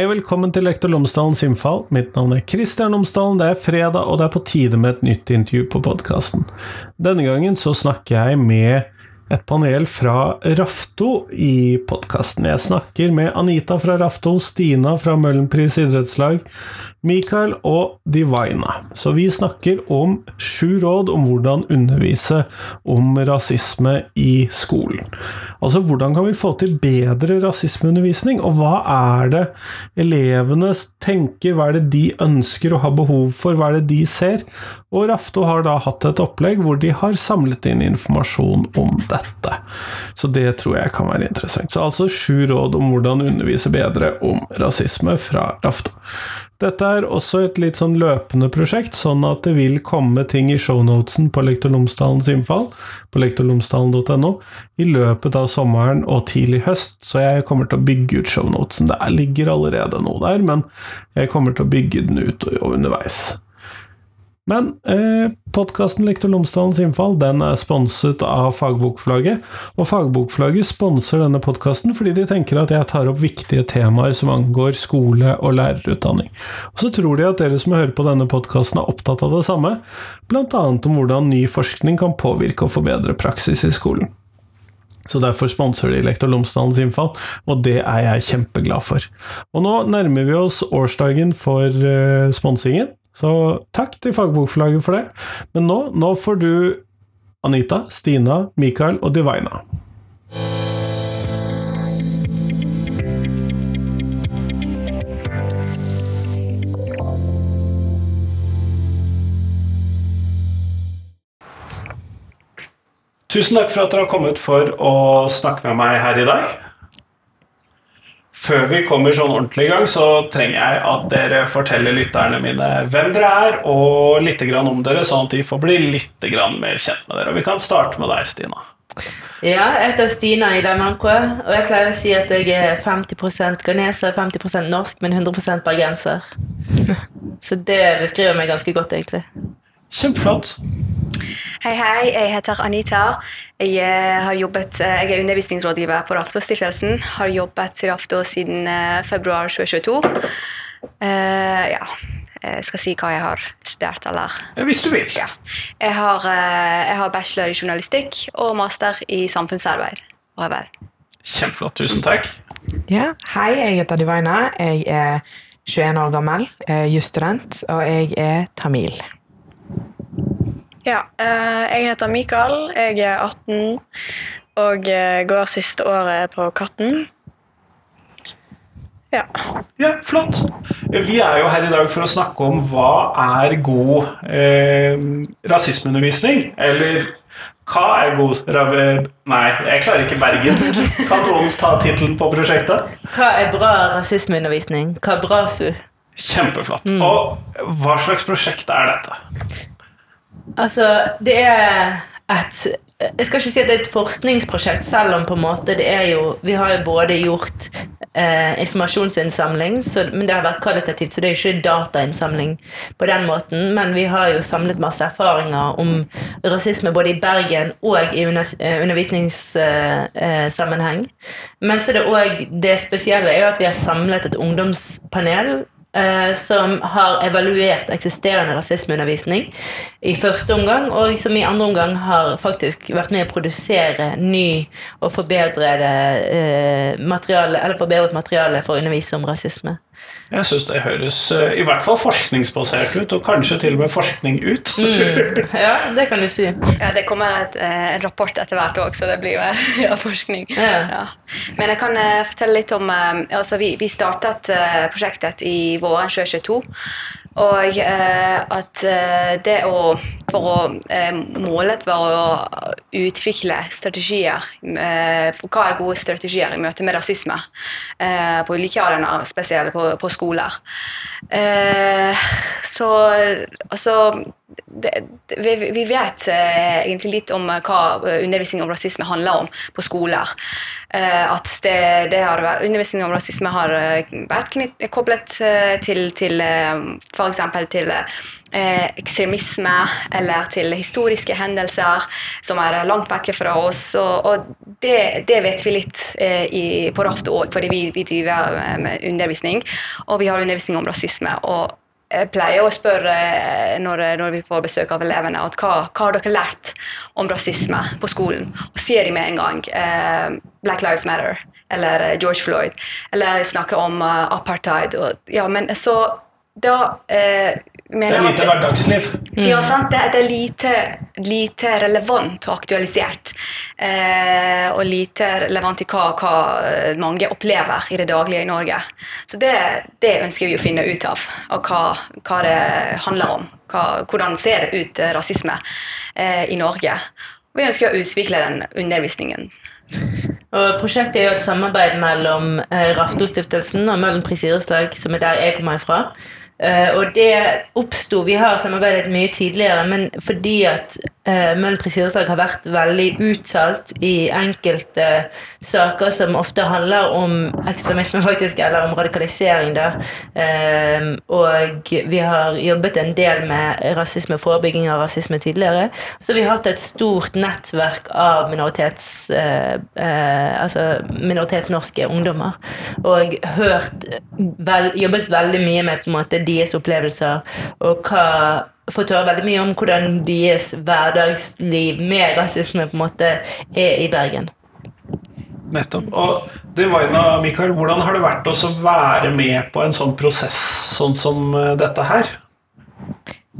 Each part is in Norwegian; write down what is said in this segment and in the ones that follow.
Hei og velkommen til Lektor Lomsdalens innfall. Mitt navn er Kristian Lomsdalen. Det er fredag, og det er på tide med et nytt intervju på podkasten. Denne gangen så snakker jeg med et panel fra Rafto i podkasten. Jeg snakker med Anita fra Rafto, Stina fra Møhlenpris idrettslag, Mikael og Divina. Så vi snakker om sju råd om hvordan undervise om rasisme i skolen. Altså hvordan kan vi få til bedre rasismeundervisning, og hva er det elevene tenker, hva er det de ønsker og har behov for, hva er det de ser? Og Rafto har da hatt et opplegg hvor de har samlet inn informasjon om dette. Så det tror jeg kan være interessant. Så altså sju råd om hvordan undervise bedre om rasisme fra Rafto. Dette er også et litt sånn løpende prosjekt, sånn at det vil komme ting i shownotesen på Lektor Lomsdalens innfall, på lektorlomsdalen.no, i løpet av sommeren og tidlig høst, så jeg kommer til å bygge ut shownotesen. Det ligger allerede noe der, men jeg kommer til å bygge den ut underveis. Men eh, podkasten Lektor Lomsdalens innfall den er sponset av Fagbokflagget. Og Fagbokflagget sponser denne podkasten fordi de tenker at jeg tar opp viktige temaer som angår skole og lærerutdanning. Og så tror de at dere som hører på denne podkasten er opptatt av det samme, bl.a. om hvordan ny forskning kan påvirke og forbedre praksis i skolen. Så derfor sponser de Lektor Lomsdalens innfall, og det er jeg kjempeglad for. Og nå nærmer vi oss årsdagen for uh, sponsingen. Så takk til Fagbokforlaget for det. Men nå, nå får du Anita, Stina, Mikael og Divina. Tusen takk for at dere har kommet for å snakke med meg her i dag. Før vi kommer sånn ordentlig i gang, så trenger jeg at dere forteller lytterne mine hvem dere er, og litt om dere, sånn at de får bli litt mer kjent med dere. Og vi kan starte med deg, Stina. Ja, jeg heter Stina i Idamanko, og jeg pleier å si at jeg er 50% ghaneser, 50% norsk, men 100% bergenser. Så det beskriver meg ganske godt, egentlig. Kjempeflott. Hei, hei. Jeg heter Anita. Jeg, eh, har jobbet, eh, jeg er undervisningsrådgiver på Raftostiftelsen. Har jobbet i Rafto siden uh, februar 2022. Uh, ja. Jeg skal si hva jeg har studert, eller? Hvis du vil. Ja. Jeg, har, jeg har bachelor i journalistikk og master i samfunnsarbeid. Kjempeflott. Tusen takk. Ja, Hei, jeg heter Divina. Jeg er 21 år gammel, jusstudent, og jeg er tamil. Ja, eh, jeg heter Mikael. Jeg er 18 og eh, går siste året på Katten. Ja. ja. Flott. Vi er jo her i dag for å snakke om hva er god eh, rasismeundervisning. Eller hva er god Nei, jeg klarer ikke bergensk. Kan noen ta tittelen på prosjektet? Hva er bra rasismeundervisning? Hva er bra su? Kjempeflott. Mm. Og hva slags prosjekt er dette? Altså, det er et jeg skal ikke si at det er et forskningsprosjekt, selv om på en måte det er jo Vi har jo både gjort eh, informasjonsinnsamling, så, men det har vært kvalitativt, så det er ikke datainnsamling på den måten. Men vi har jo samlet masse erfaringer om rasisme både i Bergen og i eh, undervisningssammenheng. Eh, men så er det, også, det spesielle er jo at vi har samlet et ungdomspanel som har evaluert eksisterende rasismeundervisning i første omgang, og som i andre omgang har faktisk vært med å produsere ny og forbedret eh, materiale, eller forbedret materiale for å undervise om rasisme. Jeg syns det høres eh, i hvert fall forskningsbasert ut, og kanskje til og med forskning ut. mm. Ja, det kan du si. Ja, Det kommer et, eh, en rapport etter hvert òg, så det blir ja, forskning. Ja. Ja. Men jeg kan uh, fortelle litt om altså Vi, vi startet prosjektet i våren 2022. Og at det å For å Målet var å utvikle strategier. hva er gode strategier i møte med rasisme på ulike arenaer, spesielt på, på skoler. Eh, så altså det, vi, vi, vet eh, egentlig litt om hva undervisning om rasisme handler om på skoler. Eh, at det, det har vært, undervisning om rasisme har eh, vært koblet eh, til, til eh, f.eks. til ekstremisme, eller til historiske hendelser som er langt vekke fra oss. Og, og det, det, vet vi litt eh, i, på Raft òg, fordi vi, vi, driver med undervisning. Og vi har undervisning om rasisme. og jeg pleier å spørre når, når vi får besøk av elevene at hva, hva, har dere lært om rasisme på skolen. Og sier de med en gang eh, Black Lives Matter eller George Floyd. Eller snakker om uh, apartheid. Og, ja, men så da eh, det er lite hverdagsliv. Mm. Ja, sant. Det, det er lite, lite, relevant og aktualisert. Eh, og lite relevant i hva, hva, mange opplever i det daglige i Norge. Så det, det ønsker vi å finne ut av, og hva, hva det handler om. Hva, hvordan ser det ut, eh, rasisme, eh, i Norge. Og vi ønsker å utvikle den undervisningen. Og prosjektet er jo et samarbeid mellom eh, Raftostiftelsen og Møllenpris idrettslag, som er der jeg kommer fra. Uh, og det oppsto Vi har samarbeidet mye tidligere, men fordi at uh, Møhlenpris idrettslag har vært veldig uttalt i enkelte saker som ofte handler om ekstremisme, faktisk, eller om radikalisering, da. Uh, og vi har jobbet en del med rasisme, forebygging av rasisme tidligere. Så vi har hatt et stort nettverk av minoritets, altså minoritetsnorske ungdommer. Og hørt jobbet veldig mye med på en måte deres opplevelser, og hva fått høre veldig mye om hvordan deres hverdagsliv med rasisme på en måte er i Bergen. Nettopp. Og Divaina, Mikael, hvordan har det vært å være med på en sånn prosess sånn som eh, dette her?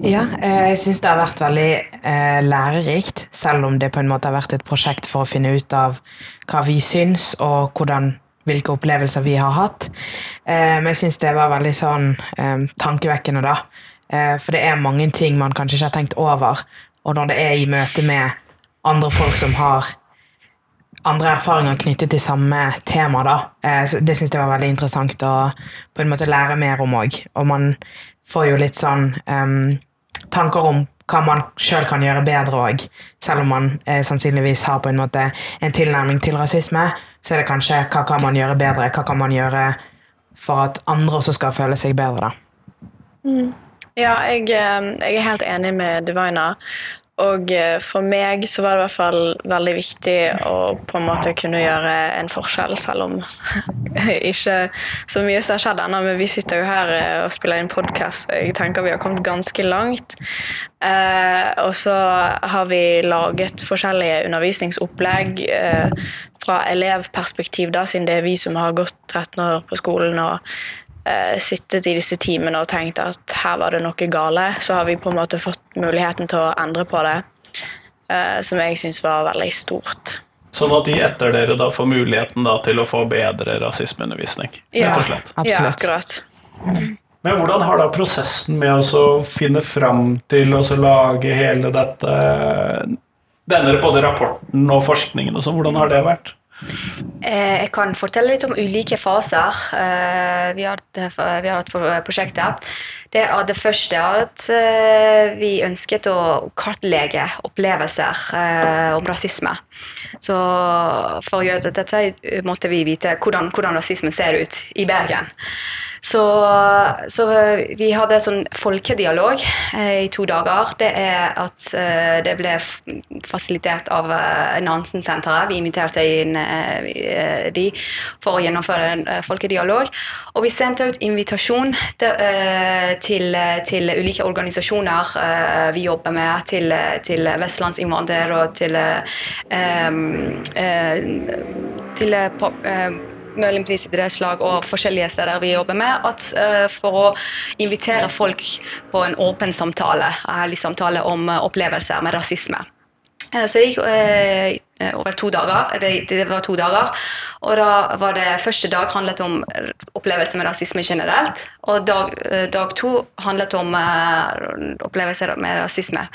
Ja, eh, jeg syns det har vært veldig eh, lærerikt, selv om det på en måte har vært et prosjekt for å finne ut av hva vi syns, og hvordan hvilke opplevelser vi har hatt. Eh, men jeg syns det var veldig sånn eh, tankevekkende, da. Eh, for det er mange ting man kanskje ikke har tenkt over. Og når det er i møte med andre folk som har andre erfaringer knyttet til samme tema, da. det syns jeg var veldig interessant å på en måte lære mer om òg. Og man får jo litt sånn um, tanker om hva man sjøl kan gjøre bedre òg. Selv om man eh, sannsynligvis har på en måte en tilnærming til rasisme, så er det kanskje hva kan man gjøre bedre, hva kan man gjøre for at andre også skal føle seg bedre. Mm. Ja, jeg, eh, jeg, er helt enig med Divina. Og eh, for meg så var det i hvert fall veldig viktig å på en måte kunne gjøre en forskjell, selv om ikke så mye som har skjedd ennå. Men vi sitter jo her eh, og spiller inn podkast, og jeg tenker vi har kommet ganske langt. Eh, og så har vi laget forskjellige undervisningsopplegg eh, fra elevperspektiv, da, siden det er vi som har gått 13 år på skolen. og sittet i disse timene og tenkt at her var det noe gale, så har vi på en måte fått muligheten til å endre på det, eh, som jeg syns var veldig stort. Sånn at de etter dere da får muligheten da til å få bedre rasismeundervisning? Ja, ja, akkurat. Men hvordan har da prosessen med å finne fram til å lage hele dette Denne både rapporten og forskningen og sånn, hvordan har det vært? Eh, jeg kan fortelle litt om ulike faser eh, vi har, hatt for prosjektet. Det, det første er at eh, vi ønsket å kartlegge opplevelser om rasisme. Så for å gjøre dette måtte vi vite hvordan, hvordan rasismen ser ut i Bergen. Så, så, vi hadde sånn folkedialog eh, i to dager. Det er at eh, det ble fasilitert av eh, Nansen-senteret. Vi inviterte inn de for å gjennomføre en folkedialog. Og vi sendte ut invitasjon til, til, ulike organisasjoner vi jobber med, til, til vestlandsinnvandrere og til, til Møhlenpris idrettslag og forskjellige steder vi jobber med, at uh, for å invitere folk på en åpen samtale, ærlig samtale om uh, opplevelser med rasisme. Uh, så det gikk over to dager. Det, det, var to dager. Og da var det første dag handlet om opplevelser med rasisme generelt. Og dag, dag to handlet om opplevelser med rasisme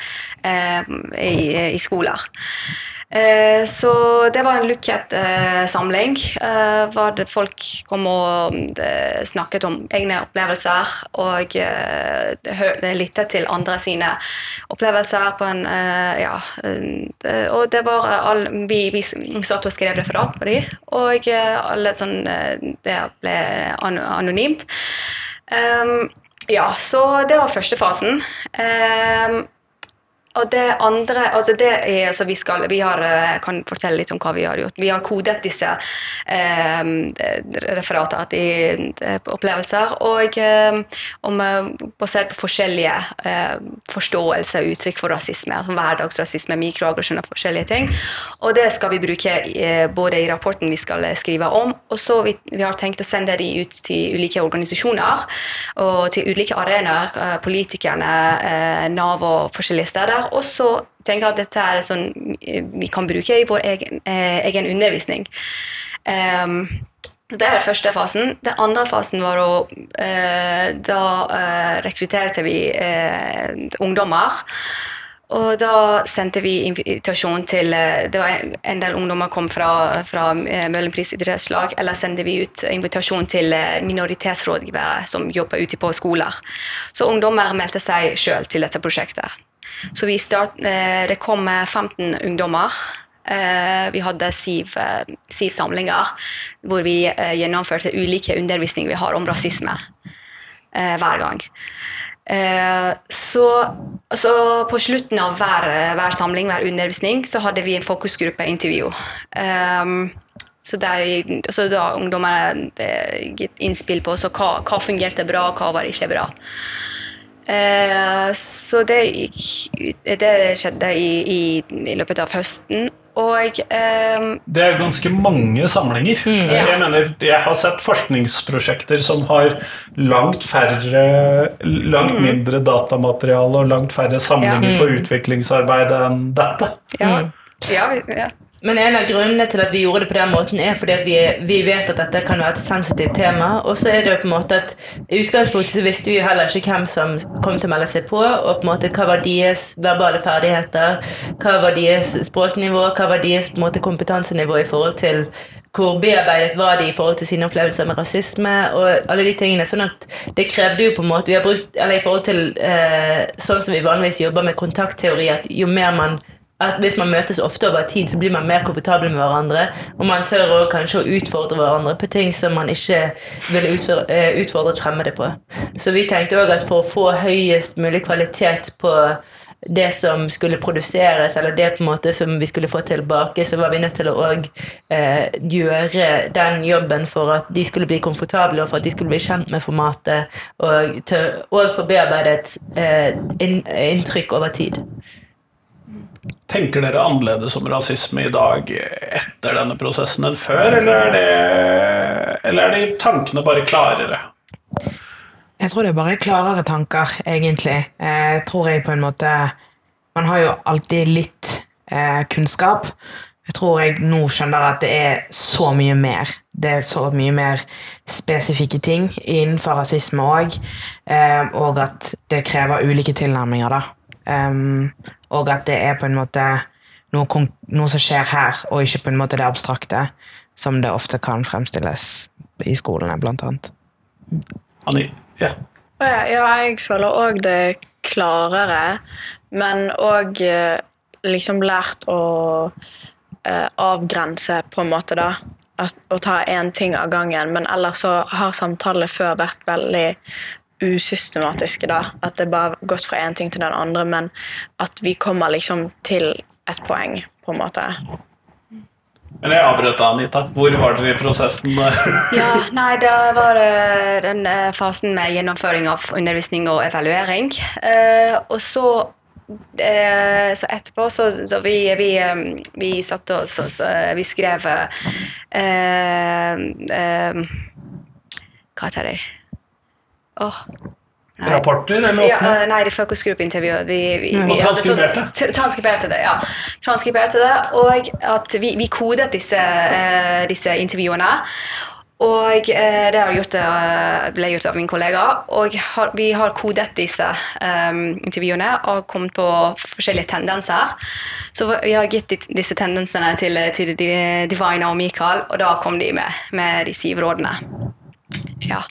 i, i skoler. Eh, så det var en lukket eh, samling. Eh, hvor folk kom og snakket om egne opplevelser og lyttet til andre sine opplevelser på en Ja. Og det var all, vi, vi satt og skrev referat på dem, og alle sånn Det ble anonymt. Um, ja, så det var første fasen. Og det andre altså det er, altså vi, skal, vi har, kan fortelle litt om hva vi har gjort. Vi har kodet disse eh, referatene til opplevelser, og eh, om, basert på forskjellige eh, forståelser og uttrykk for rasisme. Altså hverdagsrasisme, og forskjellige ting. Og det skal vi bruke eh, både i rapporten vi skal skrive om, og så vi, vi har tenkt å sende de ut til ulike organisasjoner og til ulike arenaer. Eh, politikerne, eh, Nav og forskjellige steder. Og så tenker jeg at dette er sånn vi kan bruke i vår egen, egen undervisning. Um, det er den første fasen. Den andre fasen var å eh, Da eh, rekrutterte vi eh, ungdommer. Og da sendte vi invitasjon til Det var En del ungdommer kom fra, fra Møhlenpris idrettslag. Eller sendte vi ut invitasjon til minoritetsrådgivere som jobber ute på skoler. Så ungdommer meldte seg sjøl til dette prosjektet. Så start, det kom 15 ungdommer Eh, vi hadde siv, eh, syv, samlinger hvor vi eh, gjennomførte ulike undervisninger vi har om rasisme hver gang. Så, så, på slutten av hver, hver, samling, hver undervisning, så hadde vi en fokusgruppeintervju. Så, der, så da ungdommene gitt innspill på hva, hva fungerte bra, og hva var ikke bra. Så det, det skjedde i, i, i løpet av høsten. Og um, Det er ganske mange samlinger. Mm, ja. Jeg mener, jeg har sett forskningsprosjekter som har langt færre Langt mm. mindre datamateriale og langt færre samlinger ja. for mm. utviklingsarbeid enn dette. Ja, ja, ja. Men en av grunnene til at vi gjorde det på den måten, er fordi at vi, vi vet at dette kan være et sensitivt tema. Og så er det jo på en måte at i utgangspunktet så visste vi jo heller ikke hvem som kom til å melde seg på, og på en måte hva var deres verbale ferdigheter, hva var deres språknivå, hva var deres på en måte kompetansenivå i forhold til hvor bearbeidet var de i forhold til sine opplevelser med rasisme og alle de tingene. sånn at det krevde jo på en måte vi har brukt, eller i forhold til eh, sånn som vi vanligvis jobber med kontaktteori, at jo mer man at hvis man møtes ofte over tid, så blir man mer komfortabel med hverandre. Og man tør også kanskje å utfordre hverandre på ting som man ikke ville eh, utfordret fremmede på. Så vi tenkte òg at for å få høyest mulig kvalitet på det som skulle produseres, eller det på en måte som vi skulle få tilbake, så var vi nødt til å òg eh, gjøre den jobben for at de skulle bli komfortable, og for at de skulle bli kjent med formatet, og, og få bearbeidet eh, inntrykk over tid. Tenker dere annerledes om rasisme i dag etter denne prosessen enn før, eller er, det, eller er de tankene bare klarere? Jeg tror det er bare klarere tanker, egentlig. Jeg tror jeg på en måte Man har jo alltid litt eh, kunnskap. Jeg tror jeg nå skjønner at det er så mye mer. Det er så mye mer spesifikke ting innenfor rasisme òg, eh, og at det krever ulike tilnærminger, da. Um, og at det er på en måte noe, noe, som skjer her, og ikke på en måte det abstrakte, som det ofte kan fremstilles i skolene, blant annet. Anni, ja. Ja, jeg føler òg det klarere, men òg eh, liksom lært å eh, avgrense, på en måte, da. At, å ta én ting av gangen, men ellers så har samtalene før vært veldig usystematiske, da. At det bare har gått fra én ting til den andre, men at vi kommer liksom til et poeng, på en måte. Men jeg avbrøt deg, Anita. Hvor var dere i prosessen? ja, nei, Det var den uh, fasen med gjennomføring av undervisning og evaluering. Uh, og så så etterpå så, så vi, vi, vi satt og så, så, vi skrev Hva heter det? Oh. Rapporter eller åpne? Ja, eh, nei, det fokusgruppeintervjuet. Vi, vi, vi, og transkriberte? Transkriberte det, ja. Transkriberte det, Og at vi, vi kodet disse, uh, disse intervjuene. Og uh, det gjort, uh, ble gjort av min kollega. Og har, vi har kodet disse um, intervjuene og kommet på forskjellige tendenser. Så vi har gitt disse tendensene til, til Divina og Michael, og da kom de med, med de syv rådene. Ja.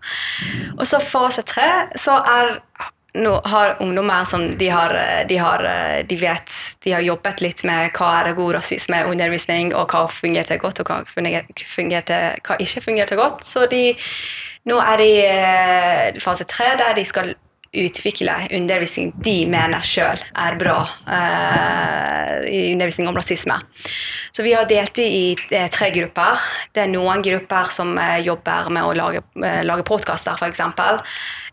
Og så fase tre, så er nå har ungdommer som de har, de har, de vet, de har jobbet litt med hva er god rasismeundervisning, og hva fungerte godt, og hva, fungerte, hva ikke fungerte godt. Så de, nå er de i fase tre, der de skal utvikle undervisning de mener sjøl er bra uh, i undervisning om rasisme. Så vi har delt det i uh, tre grupper. Det er noen grupper som uh, jobber med å lage, lage podkaster, f.eks.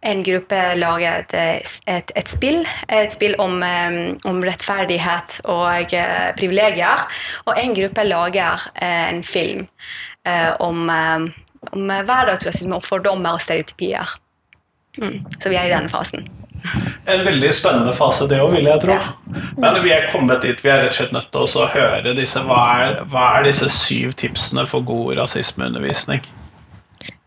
En gruppe lager et, et, et, spill, et spill om, om rettferdighet og privilegier. Og en gruppe lager en film om, om hverdagsrasisme og fordommer og stereotypier. Mm. Så vi er i denne fasen. En veldig spennende fase, det òg, vil jeg tro. Ja. Men vi er kommet dit vi er rett og slett nødt til å høre disse hva er, hva er, disse syv tipsene for god rasismeundervisning?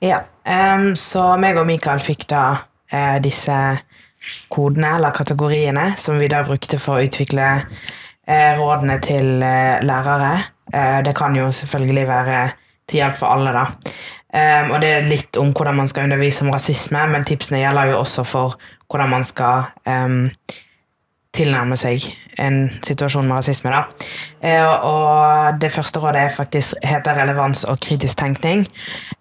Ja, um, så meg og Mikael fikk da uh, disse kodene, eller kategoriene, som vi da brukte for å utvikle uh, rådene til uh, lærere. det kan jo selvfølgelig være til hjelp for alle, da. Um, og det er litt om hvordan man skal undervise om rasisme, men tipsene gjelder jo også for hvordan man skal um, tilnærme seg en situasjon med rasisme. Da. Uh, og det første rådet faktisk heter relevans og kritisk tenkning.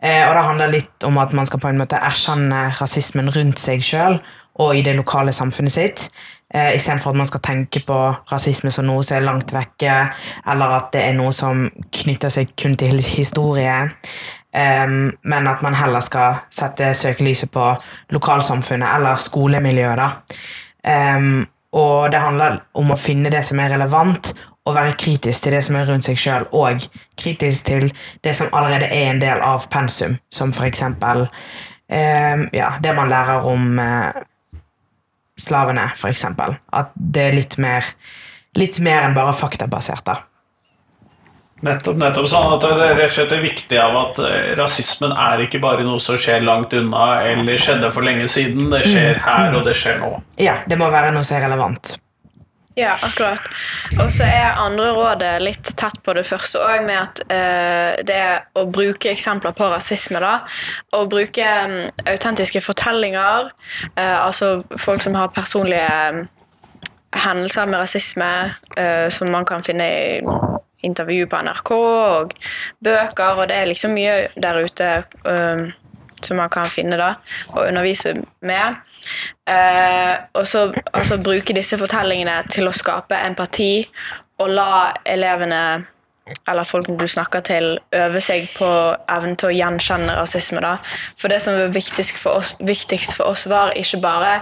Uh, og det handler litt om at man skal på en måte erkjenne rasismen rundt seg sjøl og i det lokale samfunnet sitt. Uh, Istedenfor at man skal tenke på rasisme som noe som er langt vekke, eller at det er noe som knytter seg kun til historie. Um, men at man heller skal sette søkelyset på lokalsamfunnet eller skolemiljøet. da. Um, og det handler om å finne det som er relevant, og være kritisk til det som er rundt seg sjøl, og kritisk til det som allerede er en del av pensum, som for eksempel um, ja, det man lærer om uh, slavene, for. At det er litt mer, litt mer enn bare faktabasert. da. Nettopp. nettopp, sånn at Det er rett og slett viktig av at eh, rasismen er ikke bare noe som skjer langt unna eller skjedde for lenge siden. Det skjer mm. her, og det skjer nå. Ja, det må være noe som er relevant. Ja, akkurat. Og så er andre rådet litt tett på det første òg, med at uh, det er å bruke eksempler på rasisme. da, Å bruke um, autentiske fortellinger, uh, altså folk som har personlige um, hendelser med rasisme, uh, som man kan finne i intervju på NRK og bøker, og det er liksom mye der ute um, som man kan finne da, og undervise med. Uh, og så altså, bruke disse fortellingene til å skape empati og la elevene eller folkene du snakker til, øve seg på evnen til å gjenkjenne rasisme. da. For det som var viktigst for oss, viktigst for oss var ikke bare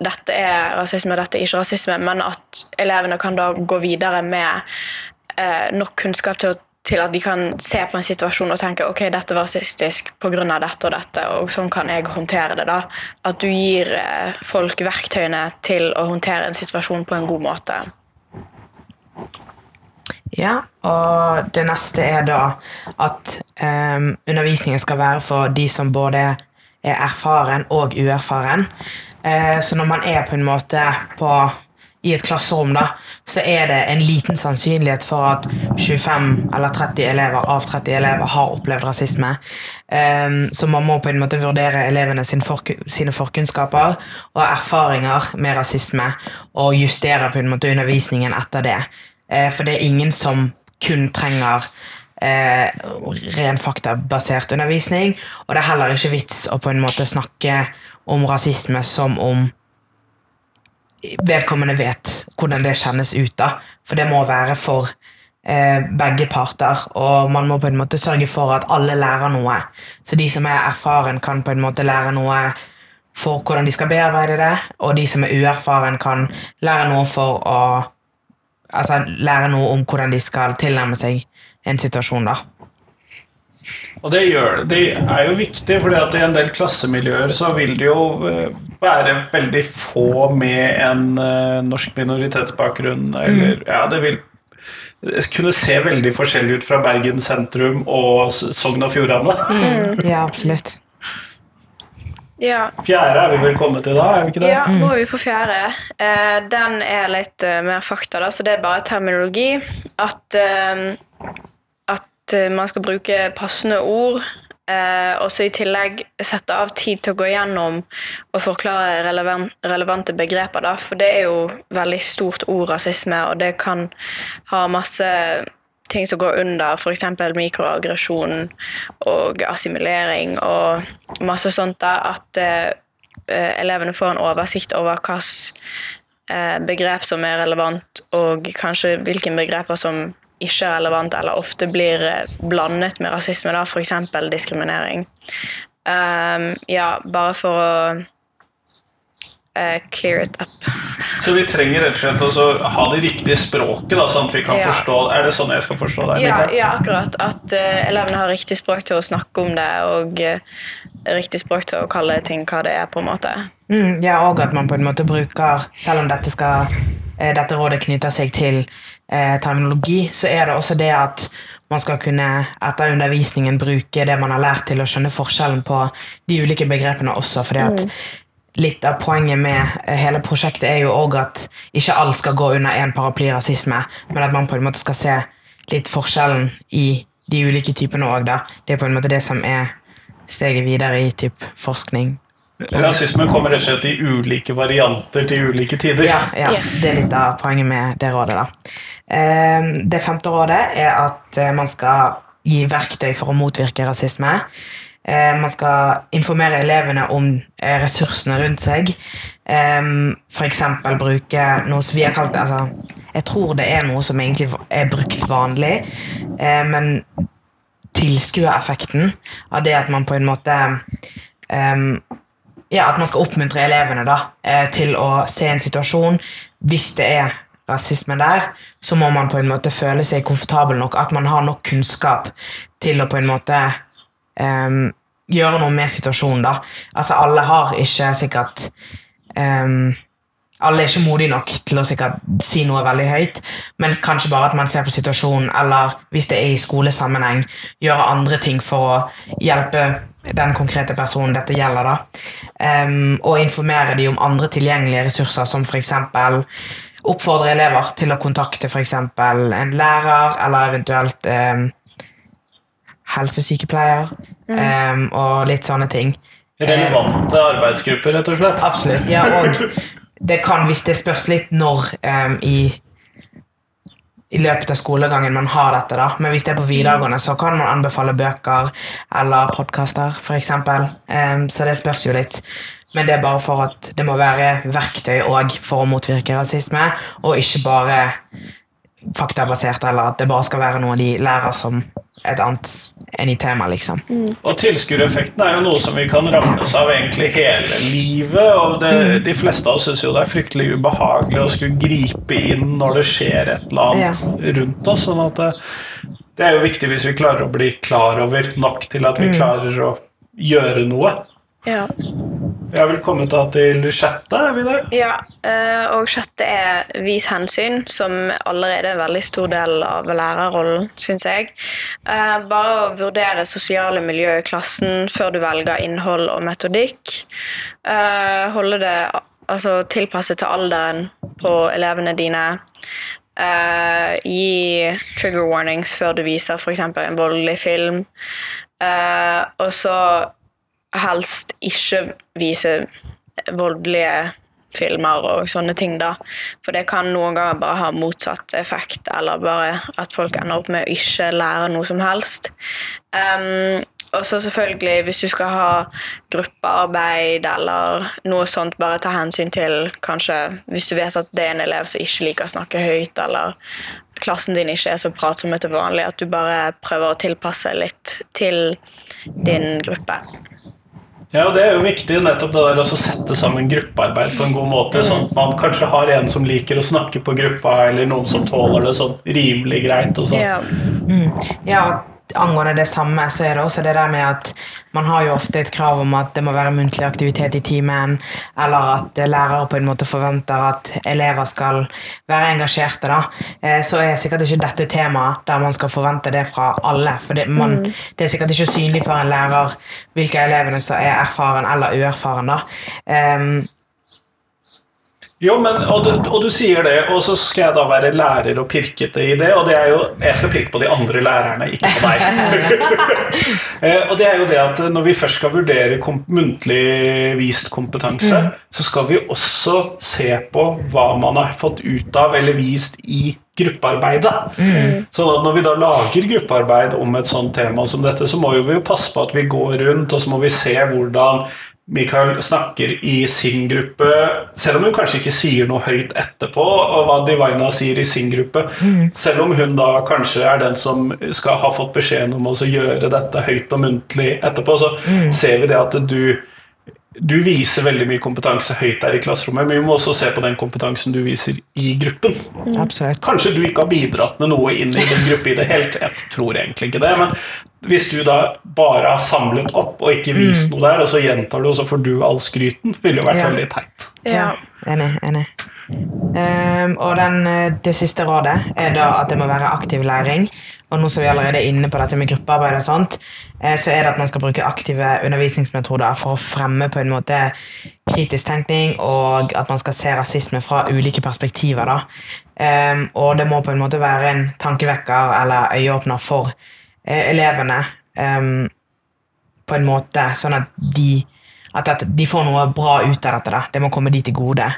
dette er rasisme, dette er ikke rasisme, men at elevene kan da gå videre med eh, nok kunnskap til, til, at de kan se på en situasjon og tenke ok, dette var rasistisk pga. dette og dette, og sånn kan jeg håndtere det. da. At du gir eh, folk verktøyene til å håndtere en situasjon på en god måte. Ja, og det neste er da at um, undervisningen skal være for de som både er erfaren og uerfaren. Uh, så når man er på en måte på i et klasserom, da, så er det en liten sannsynlighet for at 25 eller 30 elever av 30 elever har opplevd rasisme. Um, så man må på en måte vurdere elevene sine, for, sine forkunnskaper og erfaringer med rasisme, og justere på en måte undervisningen etter det. Uh, for det er ingen som kun trenger eh, ren faktabasert undervisning. Og det er heller ikke vits å på en måte snakke om rasisme som om vedkommende vet hvordan det kjennes ut. da, For det må være for eh, begge parter, og man må på en måte sørge for at alle lærer noe. Så de som er erfaren, kan på en måte lære noe for hvordan de skal bearbeide det, og de som er uerfaren, kan lære noe for å Altså lære noe om hvordan de skal tilnærme seg en situasjon, da. Og det, gjør, det er jo viktig, for i en del klassemiljøer så vil det jo eh, være veldig få med en uh, norsk minoritetsbakgrunn. Eller, mm. ja, det vil kunne se veldig forskjellig ut fra Bergen sentrum og Sogn og Fjordane. Mm. Ja, absolutt. Ja. Fjerde er vi vel kommet til da? er vi ikke det? Ja, nå er vi på fjerde. Eh, den er litt mer fakta, da, så det er bare terminologi. At Eh, man skal bruke passende ord. Eh, og så i tillegg sette av tid til å gå gjennom og forklare relevant, relevante begreper. Da. For det er jo veldig stort ord, rasisme, og det kan ha masse ting som går under, f.eks. mikroaggresjon og assimilering og masse sånt. da, At eh, eh, elevene får en oversikt over hvilke eh, begrep som er relevant, og kanskje hvilke begreper som ikke er relevant, eller ofte blir eh, blandet med rasisme, da, f.eks. diskriminering. Um, ja, bare for å uh, clear it up. Så vi trenger rett og slett å ha det riktige språket, da, sånn at vi kan Ja. forstå Er det sånn jeg skal forstå det? Ja, ja akkurat. At uh, elevene har riktig språk til å snakke om det, og uh, riktig språk til å kalle ting hva det er, på en måte. Mm, ja, og at man på en måte bruker, selv om dette, skal, dette rådet knytter seg til eh, terminologi, så er det også det at man skal kunne etter undervisningen bruke det man har lært til å skjønne forskjellen på de ulike begrepene også, fordi at litt av poenget med eh, hele prosjektet er jo også at ikke alt skal gå under en paraply rasisme, men at man på en måte skal se litt forskjellen i de ulike typene òg, da. Det er på en måte det som er steget videre i typ forskning. Rasisme kommer rett og slett i ulike varianter til ulike tider. Ja, ja Yes. det er litt av poenget med det rådet. da. Eh, Det femte rådet er at eh, man skal gi verktøy for å motvirke rasisme. Eh, Man skal informere elevene om eh, ressursene rundt seg. F.eks. For eksempel bruke noe som vi har kalt altså, Jeg tror det er noe som egentlig er brukt vanlig, eh, men tilskuereffekten av det at man på en måte ehm, ja, At man skal oppmuntre elevene da, eh, til å se en situasjon. Hvis det er rasisme der, så må man på en måte føle seg komfortabel nok. At man har nok kunnskap til å på en måte um, gjøre noe med situasjonen. da. Altså, alle har ikke sikkert um, alle er ikke modige nok til å sikkert si noe veldig høyt, men kanskje bare at man ser på situasjonen, eller hvis det er i skolesammenheng, gjøre andre ting for å hjelpe den konkrete personen dette gjelder. da. Um, og informere de om andre tilgjengelige ressurser, som f.eks. oppfordre elever til å kontakte f.eks. en lærer, eller eventuelt um, helsesykepleier, em, og litt sånne ting. Relevante arbeidsgrupper, rett og slett. Absolutt. Ja, og det kan, hvis det spørs litt når i, i løpet av skolegangen man har dette, da. Men hvis det er på videregående, så kan man anbefale bøker eller podkaster, f.eks. Um, så det spørs jo litt. Men det er bare for at det må være verktøy òg for å motvirke rasisme, og ikke bare faktabasert, eller at det bare skal være noe de lærer som et annet enn i tema, liksom. Og tilskuereffekten er jo noe som vi kan rammes av egentlig hele livet. Og det, de fleste av oss syns jo det er fryktelig ubehagelig å skulle gripe inn når det skjer et eller annet rundt oss. sånn at det, det er jo viktig hvis vi klarer å bli klar over nok til at vi klarer å gjøre noe. Ja. Vi har vel kommet da til sjette, er vi det? Ja, eh, og sjette er vis hensyn, som allerede er en veldig stor del av lærerrollen, syns jeg. Eh, Bare å vurdere sosiale miljø i klassen før du velger innhold og metodikk. Eh, Holde det altså, tilpasset til alderen på elevene dine. Gi trigger warnings før du viser f.eks. en voldelig film. Og så helst ikke vise voldelige filmer og sånne ting, da. For det kan noen ganger bare ha motsatt effekt, eller bare at folk ender opp med å ikke lære noe som helst. Um, og så selvfølgelig, hvis du skal ha gruppearbeid eller noe sånt, bare ta hensyn til kanskje Hvis du vet at det er en elev som ikke liker å snakke høyt, eller klassen din ikke er så pratsomme til vanlig, at du bare prøver å tilpasse litt til din gruppe. Ja, og Det er jo viktig nettopp det der å sette sammen gruppearbeid på en god måte. Sånn at man kanskje har en som liker å snakke på gruppa, eller noen som tåler det sånn rimelig greit. og sånn. Ja. Ja, og angående det samme, så er det også det der med at man har jo ofte et krav om at det må være muntlig aktivitet i timen, eller at lærere på en måte forventer at elever skal være engasjerte. da. Eh, Så er sikkert ikke dette temaet der man skal forvente det fra alle. For det, man, det er sikkert ikke synlig for en lærer hvilke elevene som er erfaren eller uerfaren. da. Em, Jo, men, og, du, og du sier det, og så skal jeg da være lærer og pirkete i det. Og det er jo Jeg skal pirke på de andre lærerne, ikke på deg. Eh, og det er jo det at når vi først skal vurdere kom muntlig vist kompetanse, så skal vi også se på hva man har fått ut av eller vist i gruppearbeidet. Sånn at når vi da lager gruppearbeid om et sånt tema som dette, så må vi jo passe på at vi går rundt, og så må vi se hvordan Mikael snakker i sin gruppe, selv om hun kanskje ikke sier noe høyt etterpå, og hva Divina sier i sin gruppe, mm. selv om hun da kanskje er den som skal ha fått beskjeden om å gjøre dette høyt og muntlig etterpå, så mm. ser vi det at du du viser veldig mye kompetanse høyt der i klasserommet, men vi må også se på den kompetansen du viser i gruppen. Mm. Kanskje du ikke har bidratt med noe inn i din gruppe i det hele tatt. Jeg tror egentlig ikke det. Men hvis du da bare har samlet opp og ikke vist mm. noe der, og så gjentar du, og så får du all skryten, ville jo vært ja. veldig teit. Ja. Enig. enig. Um, og den, eh, det siste rådet er da at det må være aktiv læring. Og nå som vi allerede er inne på dette med gruppearbeid, og sånt, eh, så er det at man skal bruke aktive undervisningsmetoder for å fremme på en måte kritisk tenkning, og at man skal se rasisme fra ulike perspektiver. da. Um, og det må på en måte være en tankevekker eller øyeåpner for elevene um, på en måte, sånn at de, at de får noe bra ut av dette. Da. Det må komme de til gode.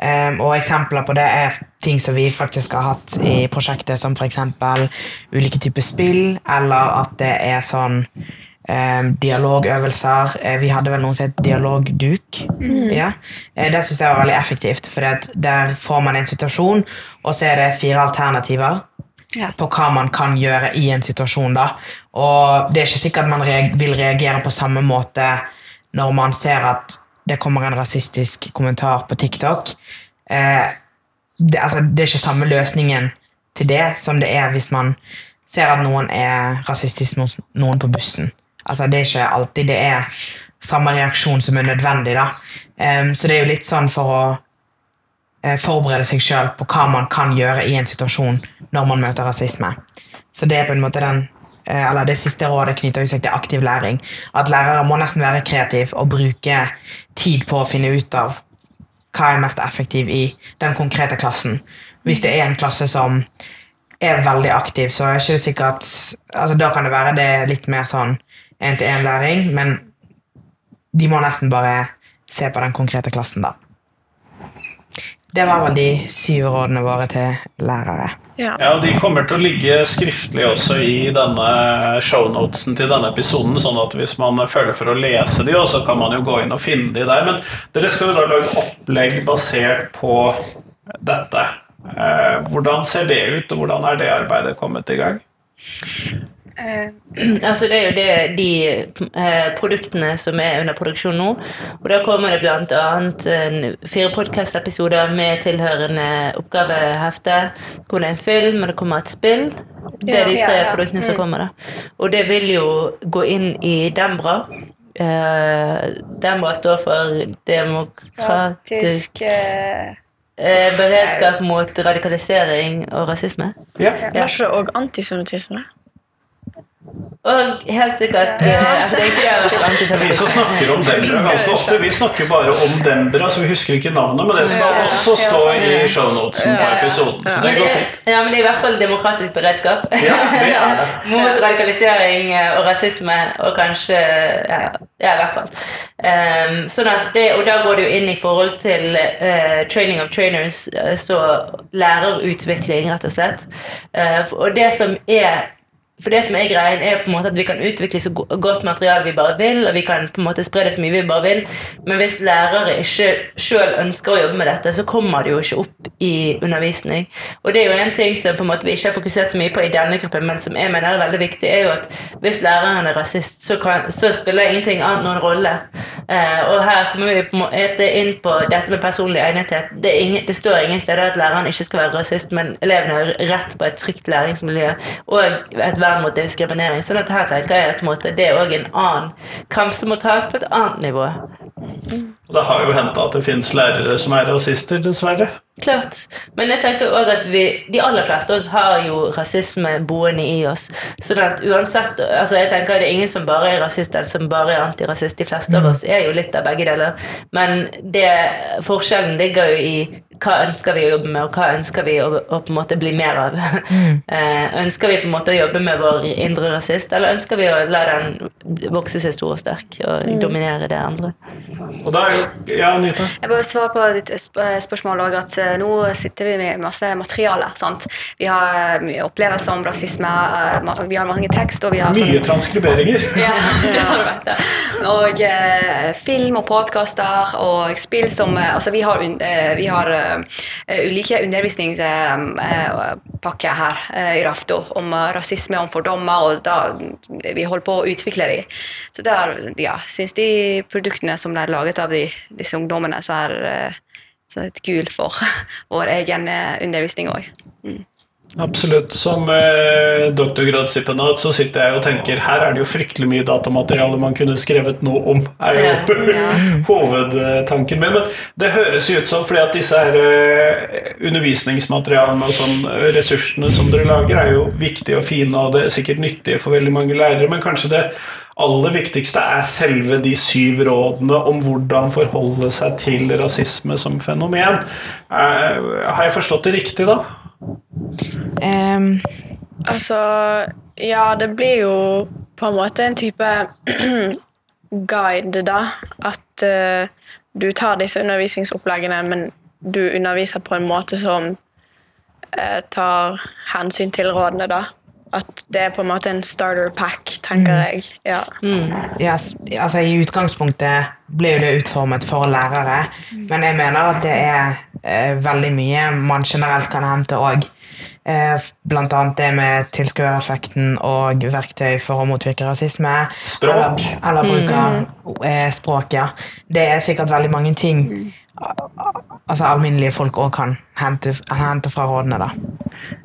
Um, og eksempler på det er ting som vi faktisk har hatt i prosjektet, som f.eks. ulike typer spill, eller at det er sånn um, dialogøvelser. Uh, vi hadde vel noen som het dialogduk. Mm. Ja. Uh, det syns jeg var veldig effektivt, for der får man en situasjon, og så er det fire alternativer. På hva man kan gjøre i en situasjon. da. Og det er ikke sikkert man reag vil reagere på samme måte når man ser at det kommer en rasistisk kommentar på TikTok. Eh, det, altså, det, er ikke samme løsningen til det som det er hvis man ser at noen er rasistisk mot noen på bussen. Altså, det er ikke alltid det er samme reaksjon som er nødvendig. da. Eh, så det er jo litt sånn for å forberede seg sjøl på hva man kan gjøre i en situasjon når man møter rasisme. Så det er på en måte den Eh, eller Det siste rådet knytter seg til aktiv læring. At lærere må nesten være kreative og bruke tid på å finne ut av hva er mest effektiv i den konkrete klassen. Hvis det er en klasse som er veldig aktiv, så er det ikke sikkert altså Da kan det være det er litt mer sånn én-til-én-læring, men de må nesten bare se på den konkrete klassen, da. Det var vel de syv rådene våre til lærere. Ja. ja, og De kommer til å ligge skriftlig også i denne shownotesen til denne episoden. sånn at hvis man føler for å lese de, så kan man jo gå inn og finne de der. Men dere skal jo da lage opplegg basert på dette. Eh, hvordan ser det ut, og hvordan er det arbeidet kommet i gang? Uh, altså det er jo det, de uh, produktene som er under produksjon nå. Og da kommer det bl.a. fire podkast-episoder med tilhørende oppgavehefte. Det kommer en film, og det kommer et spill. Det er de tre ja, ja, produktene som mm. kommer. da. Og det vil jo gå inn i Dembra. Uh, Dembra står for demokratisk beredskap mot radikalisering og rasisme. Ja. Ja. Var ikke det òg antisemittisme? Og helt sikkert ja. altså Vi som snakker om Dembra ganske ofte, vi snakker bare om Dembra, så vi husker ikke navnet, men det skal også stå i shownotesen på episoden. Så det går fint. Ja, men det er i hvert fall demokratisk beredskap mot radikalisering eh, og rasisme, og kanskje Ja, ja i hvert fall. Um, sånn at det, og da går det jo inn i forhold til uh, training of trainers, så lærerutvikling, rett og slett. Uh, og det som er for det som er greien, er på en måte at vi kan utvikle så godt materiale vi bare vil, og vi kan på en måte spre det så mye vi bare vil, men hvis lærere ikke sjøl ønsker å jobbe med dette, så kommer det jo ikke opp i undervisning. Og det er jo en ting som på en måte vi ikke har fokusert så mye på i denne gruppen, men som jeg mener er veldig viktig, er jo at hvis læreren er rasist, så, kan, så spiller ingenting annet noen rolle. Eh, og her kommer vi på måte inn på dette med personlig egnethet. Det, ingen, det står ingen steder at læreren ikke skal være rasist, men elevene har rett på et trygt læringsmiljø og et vern mot diskriminering. sånn at her tenker jeg at måte, det er òg en annen kamp som må tas på et annet nivå. Det har jo hendt at det finnes lærere som er rasister, dessverre. Klart. Men jeg tenker også at vi, de aller fleste av oss har jo rasisme boende i oss. sånn at uansett, altså jeg tenker Det er ingen som bare er rasist eller som bare er antirasist. De fleste av mm. oss er jo litt av begge deler. Men det, forskjellen ligger jo i hva ønsker vi å jobbe med, og hva ønsker vi å, å på en måte bli mer av? Mm. ønsker vi på en måte å jobbe med vår indre rasist, eller ønsker vi å la den vokse seg stor og sterk og mm. dominere det andre? Og da er jo, ja, Anita? Jeg bare svarer på ditt spørsmål òg, at nå sitter vi med masse materiale. sant? Vi har mye opplevelser om rasisme, vi har mange tekst, og vi har Mye sånn, transkriberinger. ja, det har det. Og eh, film og podkaster og spill som Altså, vi har, uh, vi har uh, ulike undervisningspakker her uh, i Rafto om rasisme, og fordommer, og da vi holder på å utvikle dem. Så der, ja, syns de produktene som er laget av de, disse ungdommene, så er, så et gul for vår egen undervisning òg. Mm. Absolutt. Som eh, doktorgradsstipendiat så sitter jeg og tenker her er det jo fryktelig mye datamateriale man kunne skrevet noe om, er jo ja. hovedtanken min. Men det høres jo ut som fordi at disse her eh, undervisningsmaterialene og sånn, ressursene som dere lager, er jo viktige og fine, og det er sikkert nyttige for veldig mange lærere, men kanskje det aller viktigste er selve de syv rådene om hvordan forholde seg til rasisme som fenomen. Eh, har jeg forstått det riktig da? Um, altså Ja, det blir jo på en måte en type guide, da. At uh, du tar disse undervisningsoppleggene, men du underviser på en måte som uh, tar hensyn til rådene, da. At det er på en måte en starter pack, tenker mm. jeg. Ja. Mm. Yes, altså I utgangspunktet blir det utformet for lærere, men jeg mener at det er eh, veldig mye man generelt kan hente òg. Eh, blant annet det med tilskuereffekten og verktøy for å motvirke rasisme. Språk. Eller, eller bruke mm. eh, språk, ja. Det er sikkert veldig mange ting altså alminnelige folk òg kan hente, hente, fra rådene. da.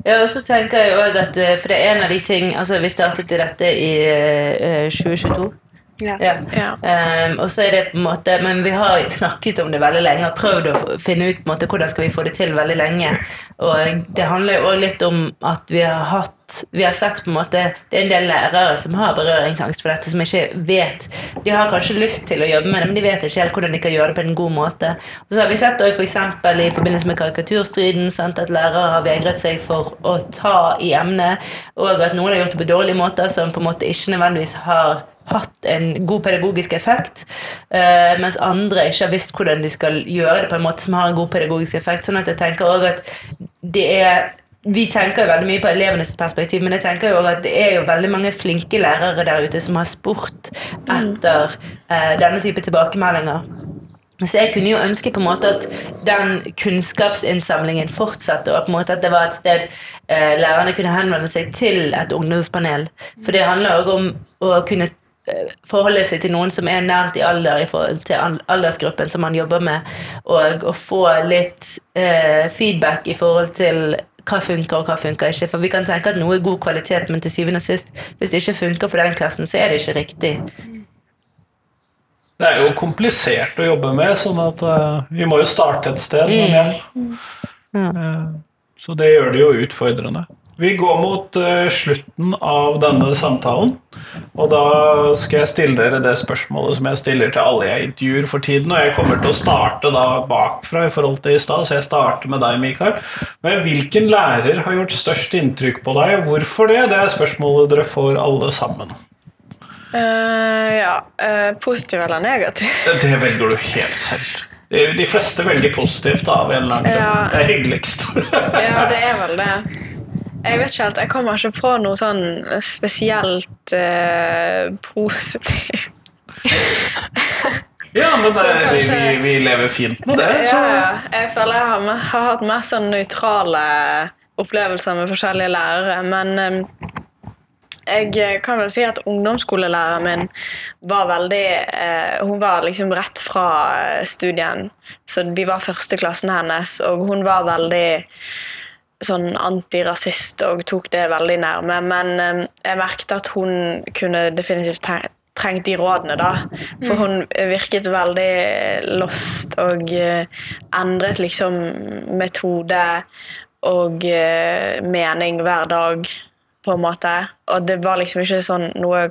Ja, og så tenker jeg òg at eh, For det er en av de ting altså Vi startet i dette i uh, 2022. Ja. ja. Um, og så er det på en måte Men vi har snakket om det veldig lenge og prøvd å finne ut på en måte, hvordan skal vi få det til veldig lenge. Og det handler jo også litt om at vi har hatt vi har sett på en måte Det er en del lærere som har berøringsangst for dette, som ikke vet De har kanskje lyst til å jobbe med det, men de vet ikke helt hvordan de kan gjøre det på en god måte. Og så har vi sett også for i forbindelse med karikaturstriden sant, at lærere har vegret seg for å ta i emnet, og at noen har gjort det på dårlige måter som på en måte ikke nødvendigvis har hatt en god pedagogisk effekt, uh, mens andre ikke har visst hvordan de skal gjøre det på en måte som har en god pedagogisk effekt. sånn at jeg tenker også at det er vi tenker jo veldig mye på elevenes perspektiv, men jeg tenker jo at det er jo veldig mange flinke lærere der ute som har spurt etter eh, denne type tilbakemeldinger. Så jeg kunne jo ønske på en måte at den kunnskapsinnsamlingen fortsatte, og på en måte at det var et sted eh, lærerne kunne henvende seg til et ungdomspanel. For det handler òg om å kunne forholde seg til noen som er nært i alder i forhold til aldersgruppen som man jobber med, og å få litt eh, feedback i forhold til hva funker og hva funker ikke. For vi kan tenke at noe er god kvalitet, men til syvende og sist, hvis det ikke funker for den klassen, så er det ikke riktig. Det er jo komplisert å jobbe med, sånn at uh, vi må jo starte et sted. Mm. Men ja. Mm. Uh, så det gjør det jo utfordrende. Vi går mot uh, slutten av denne samtalen. Og da skal jeg stille dere det spørsmålet som jeg stiller til alle jeg intervjuer for tiden. Og jeg kommer til å starte da bakfra i forhold til i stad, så jeg starter med deg, Mikael. Men hvilken lærer har gjort størst inntrykk på deg, og hvorfor det? Det er spørsmålet dere får alle sammen. Uh, ja. Uh, positiv eller negativ? Det velger du helt selv. De fleste velger positivt av en eller annen grunn. Ja. Det er hyggeligst. ja, det er vel det. Jeg vet ikke helt. Jeg kommer ikke på noe sånn spesielt uh, positivt. ja, men det, kanskje, vi, vi, lever fint med det. Så. Ja, jeg føler jeg har, har hatt mer sånn nøytrale opplevelser med forskjellige lærere. Men um, jeg kan vel si at ungdomsskolelæreren min var veldig eh, Hun var liksom rett fra studien, så vi var førsteklassen hennes, og hun var veldig sånn antirasist og tok det veldig nærme. Men um, jeg merket at hun kunne definitivt trengt de rådene, da. For mm. hun virket veldig lost og uh, endret liksom metode og uh, mening hver dag, på en måte. Og det var liksom ikke sånn noe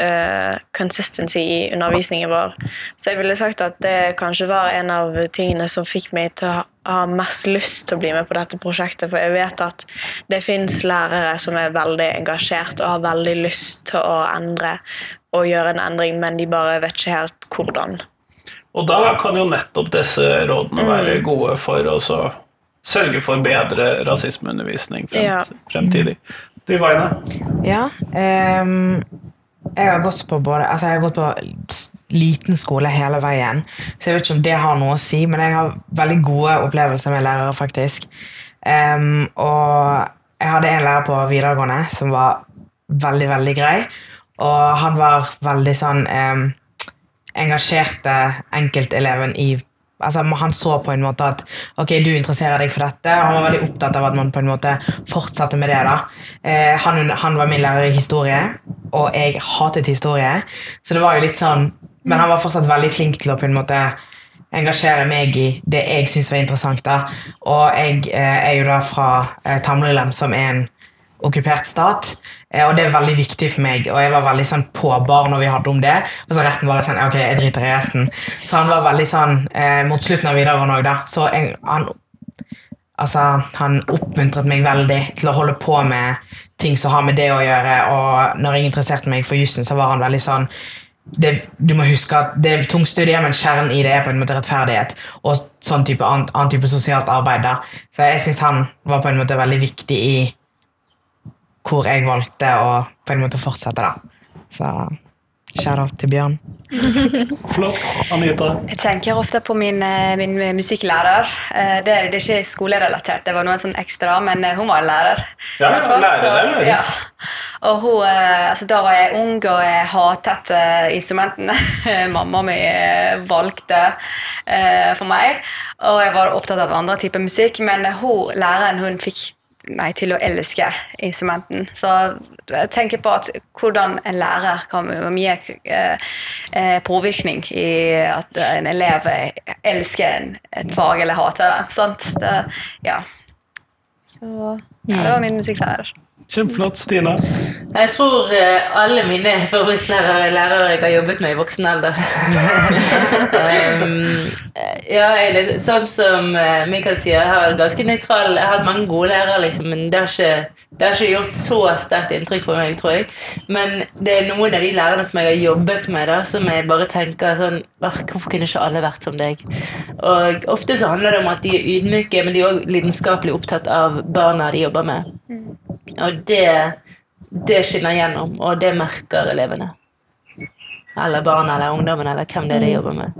uh, consistency i undervisningen vår. Så jeg ville sagt at det kanskje var en av tingene som fikk meg til å ha mest lyst til å bli med på dette prosjektet. For jeg vet at det fins lærere som er veldig engasjert og har veldig lyst til å endre og gjøre en endring, men de bare vet ikke helt hvordan. Og da kan jo nettopp disse rådene være mm. gode for å sørge for bedre rasismeundervisning fremt, ja. fremtidig. Divine? Ja. Um, jeg har gått på både Altså, jeg har gått på liten skole hele veien, så jeg vet ikke om det har noe å si, men jeg har veldig gode opplevelser med lærere, faktisk. Um, og jeg hadde en lærer på videregående som var veldig, veldig grei, og han var veldig sånn um, engasjerte enkelteleven i altså Han så på en måte at ok, du interesserer deg for dette. og Han var veldig opptatt av at man på en måte fortsatte med det. da. Eh, han, han, var min lærer i historie, og jeg hatet historie. Så det var jo litt sånn, Men han var fortsatt veldig flink til å på en måte engasjere meg i det jeg syntes var interessant. da. Og jeg eh, er jo da fra eh, Tamlilem, som er en okkupert stat. Eh, og det er veldig viktig for meg, og jeg var veldig sånn på bar når vi hadde om det. Og så resten var sånn Ok, jeg driter i resten. Så han var veldig sånn eh, mot slutten av videregående òg, da. Så jeg, han Altså, han oppmuntret meg veldig til å holde på med ting som har med det å gjøre. Og når jeg interesserte meg for jussen, så var han veldig sånn det, du må huske at det er tungt studie, men kjernen i det er på en måte rettferdighet og sånn type annen, annen type sosialt arbeid. der. Så jeg syns han var på en måte veldig viktig i hvor jeg valgte å på en måte fortsette. da. Så shout-out til Bjørn. Flott. Anita? Jeg tenker ofte på min, eh, min musikklærer. Eh, det, det, er ikke skolerelatert, det var noe sånn ekstra, men eh, hun var en lærer. Ja, lærer, lærer. Ja. Og hun, altså, Da var jeg ung, og jeg hatet instrumentene mamma mi valgte for meg. Og jeg var opptatt av andre typer musikk, men hun, læreren hun fikk meg til å elske instrumenten. Så jeg tenker på at hvordan en lærer kan være mye eh, eh, påvirkning i at en elev elsker et fag eller hater det. Sant? Det, ja. Så ja, det var min musikklærer. Kjempeflott. Stina? Jeg tror uh, alle mine favorittlærere er lærere jeg har jobbet med i voksen alder. um, ja, jeg, sånn som uh, Michael sier, jeg har ganske nøytral Jeg har hatt mange gode lærere, liksom, men det har, ikke, det har ikke gjort så sterkt inntrykk på meg, tror jeg. Men det er noen av de lærerne som jeg har jobbet med, da, som jeg bare tenker sånn Hvorfor kunne ikke alle vært som deg? Og Ofte så handler det om at de er ydmyke, men de er òg lidenskapelig opptatt av barna de jobber med. Og det, det skinner gjennom, og det merker elevene. Eller barna eller ungdommen eller hvem det er de mm. jobber med.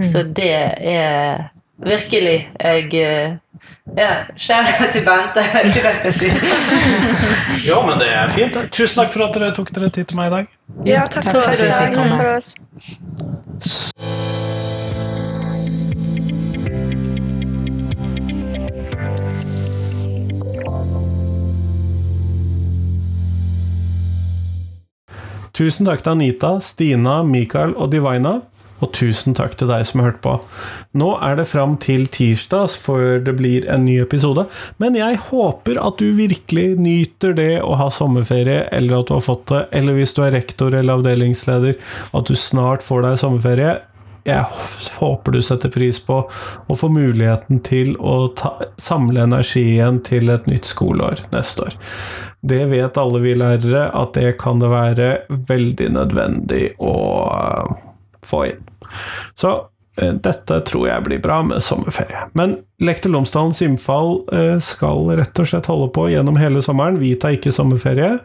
Mm. Så det er virkelig Jeg ja, kjære til Bente. Jeg vet ikke hva jeg skal si. jo, men det er fint. Tusen takk for at dere tok dere tid til meg i dag. Ja, takk, takk for, for oss. Tusen takk til Anita, Stina, Mikael og Divina. Og tusen takk til deg som har hørt på. Nå er det fram til tirsdag før det blir en ny episode, men jeg håper at du virkelig nyter det å ha sommerferie, eller at du har fått det, eller hvis du er rektor eller avdelingsleder, at du snart får deg sommerferie. Jeg håper du setter pris på å få muligheten til å ta, samle energi igjen til et nytt skoleår neste år. Det vet alle vi lærere, at det kan det være veldig nødvendig å uh, få inn. Så uh, dette tror jeg blir bra med sommerferie. Men Lektor Lomsdalens innfall uh, skal rett og slett holde på gjennom hele sommeren. Vi tar ikke sommerferie.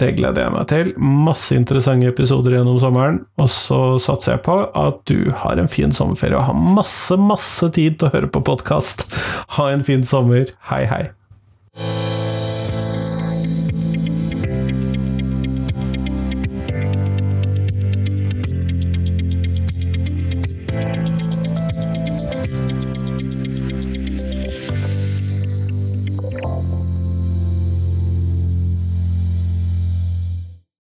Det gleder jeg meg til. Masse interessante episoder gjennom sommeren. Og så satser jeg på at du har en fin sommerferie og har masse, masse tid til å høre på podkast. Ha en fin sommer. Hei, hei.